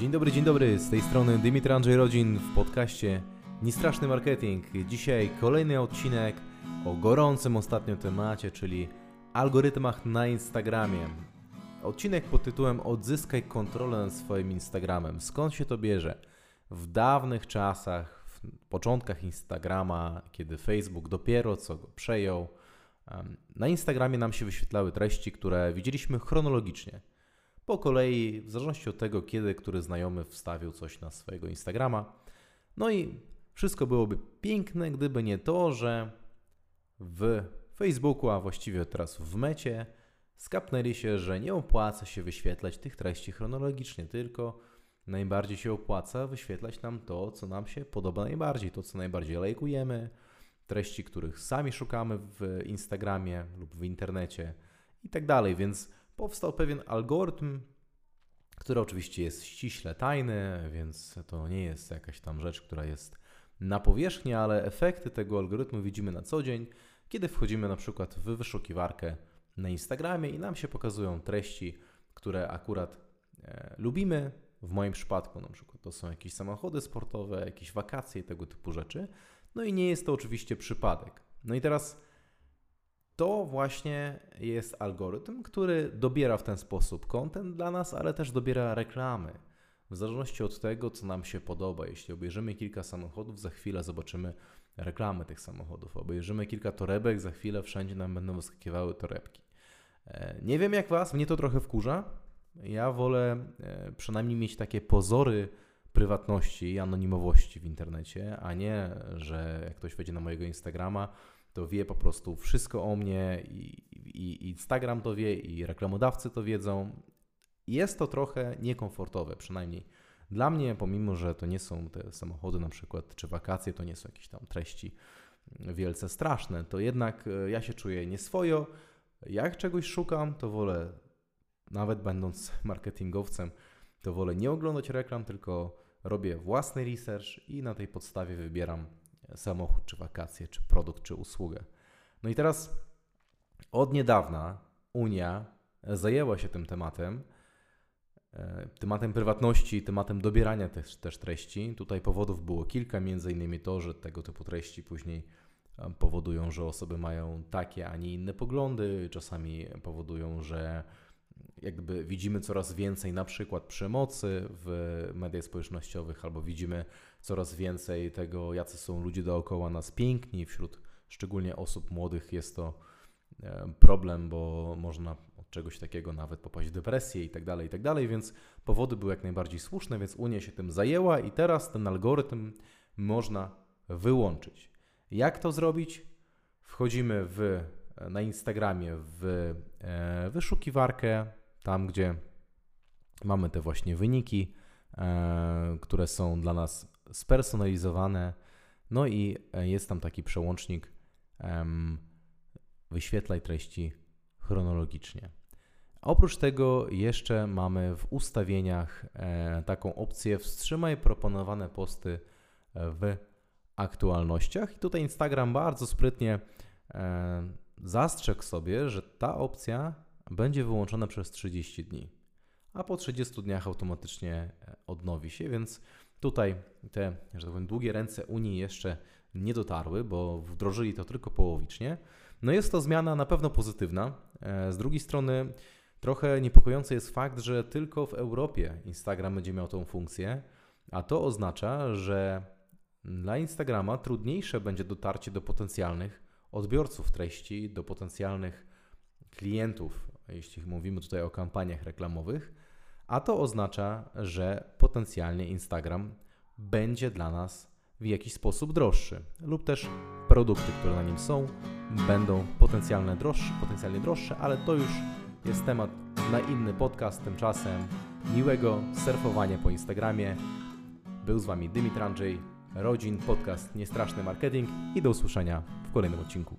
Dzień dobry, dzień dobry. Z tej strony Dymitry Andrzej Rodzin w podcaście Niestraszny Marketing. Dzisiaj kolejny odcinek o gorącym ostatnio temacie, czyli algorytmach na Instagramie. Odcinek pod tytułem Odzyskaj kontrolę nad swoim Instagramem. Skąd się to bierze? W dawnych czasach, w początkach Instagrama, kiedy Facebook dopiero co go przejął, na Instagramie nam się wyświetlały treści, które widzieliśmy chronologicznie po kolei, w zależności od tego, kiedy który znajomy wstawił coś na swojego Instagrama. No i wszystko byłoby piękne, gdyby nie to, że w Facebooku, a właściwie teraz w mecie, skapnęli się, że nie opłaca się wyświetlać tych treści chronologicznie, tylko najbardziej się opłaca wyświetlać nam to, co nam się podoba najbardziej, to, co najbardziej lajkujemy, treści, których sami szukamy w Instagramie lub w internecie i tak dalej, więc powstał pewien algorytm, który oczywiście jest ściśle tajny, więc to nie jest jakaś tam rzecz, która jest na powierzchni, ale efekty tego algorytmu widzimy na co dzień, kiedy wchodzimy na przykład w wyszukiwarkę na Instagramie i nam się pokazują treści, które akurat e, lubimy. W moim przypadku na przykład to są jakieś samochody sportowe, jakieś wakacje tego typu rzeczy. No i nie jest to oczywiście przypadek. No i teraz to właśnie jest algorytm, który dobiera w ten sposób content dla nas, ale też dobiera reklamy. W zależności od tego, co nam się podoba. Jeśli obejrzymy kilka samochodów, za chwilę zobaczymy reklamy tych samochodów. Obejrzymy kilka torebek, za chwilę wszędzie nam będą wyskakiwały torebki. E, nie wiem jak Was, mnie to trochę wkurza. Ja wolę e, przynajmniej mieć takie pozory prywatności i anonimowości w internecie, a nie, że jak ktoś wejdzie na mojego Instagrama, to wie po prostu wszystko o mnie i, i, Instagram to wie, i reklamodawcy to wiedzą. Jest to trochę niekomfortowe, przynajmniej dla mnie, pomimo że to nie są te samochody na przykład, czy wakacje, to nie są jakieś tam treści wielce straszne, to jednak e, ja się czuję nieswojo. Jak czegoś szukam, to wolę, nawet będąc marketingowcem, to wolę nie oglądać reklam, tylko robię własny research i na tej podstawie wybieram samochód, czy wakacje, czy produkt, czy usługę. No i teraz od niedawna Unia zajęła się tym tematem, e, tematem prywatności, tematem dobierania też, też treści. Tutaj powodów było kilka, między innymi to, że tego typu treści później e, powodują, że osoby mają takie, a nie inne poglądy, czasami powodują, że jakby widzimy coraz więcej na przykład przemocy w mediach społecznościowych, albo widzimy coraz więcej tego, jacy są ludzie dookoła nas piękni, wśród szczególnie osób młodych jest to e, problem, bo można od czegoś takiego nawet popaść w depresję i tak dalej, i tak dalej, więc powody były jak najbardziej słuszne, więc Unia się tym zajęła i teraz ten algorytm można wyłączyć. Jak to zrobić? Wchodzimy w, na Instagramie w e, wyszukiwarkę, tam gdzie mamy te właśnie wyniki, e, które są dla nas spersonalizowane. No i e, jest tam taki przełącznik wyświetlaj treści chronologicznie. Oprócz tego jeszcze mamy w ustawieniach taką opcję wstrzymaj proponowane posty w aktualnościach i tutaj Instagram bardzo sprytnie zastrzegł sobie, że ta opcja będzie wyłączona przez 30 dni, a po 30 dniach automatycznie e, odnowi się, więc tutaj te, że tak powiem, długie ręce Unii jeszcze nie dotarły, bo wdrożyli to tylko połowicznie. No jest to zmiana na pewno pozytywna. E, z drugiej strony trochę niepokojący jest fakt, że tylko w Europie Instagram będzie miał tą funkcję, a to oznacza, że dla Instagrama trudniejsze będzie dotarcie do potencjalnych odbiorców treści, do potencjalnych klientów jeśli mówimy tutaj o kampaniach reklamowych, a to oznacza, że potencjalnie Instagram będzie dla nas w jakiś sposób droższy, lub też produkty, które na nim są, będą potencjalnie droższe, potencjalnie droższe, ale to już jest temat na inny podcast. Tymczasem miłego surfowania po Instagramie. Był z Wami Dymitr Andrzej, Rodzin, podcast Niestraszny Marketing i do usłyszenia w kolejnym odcinku.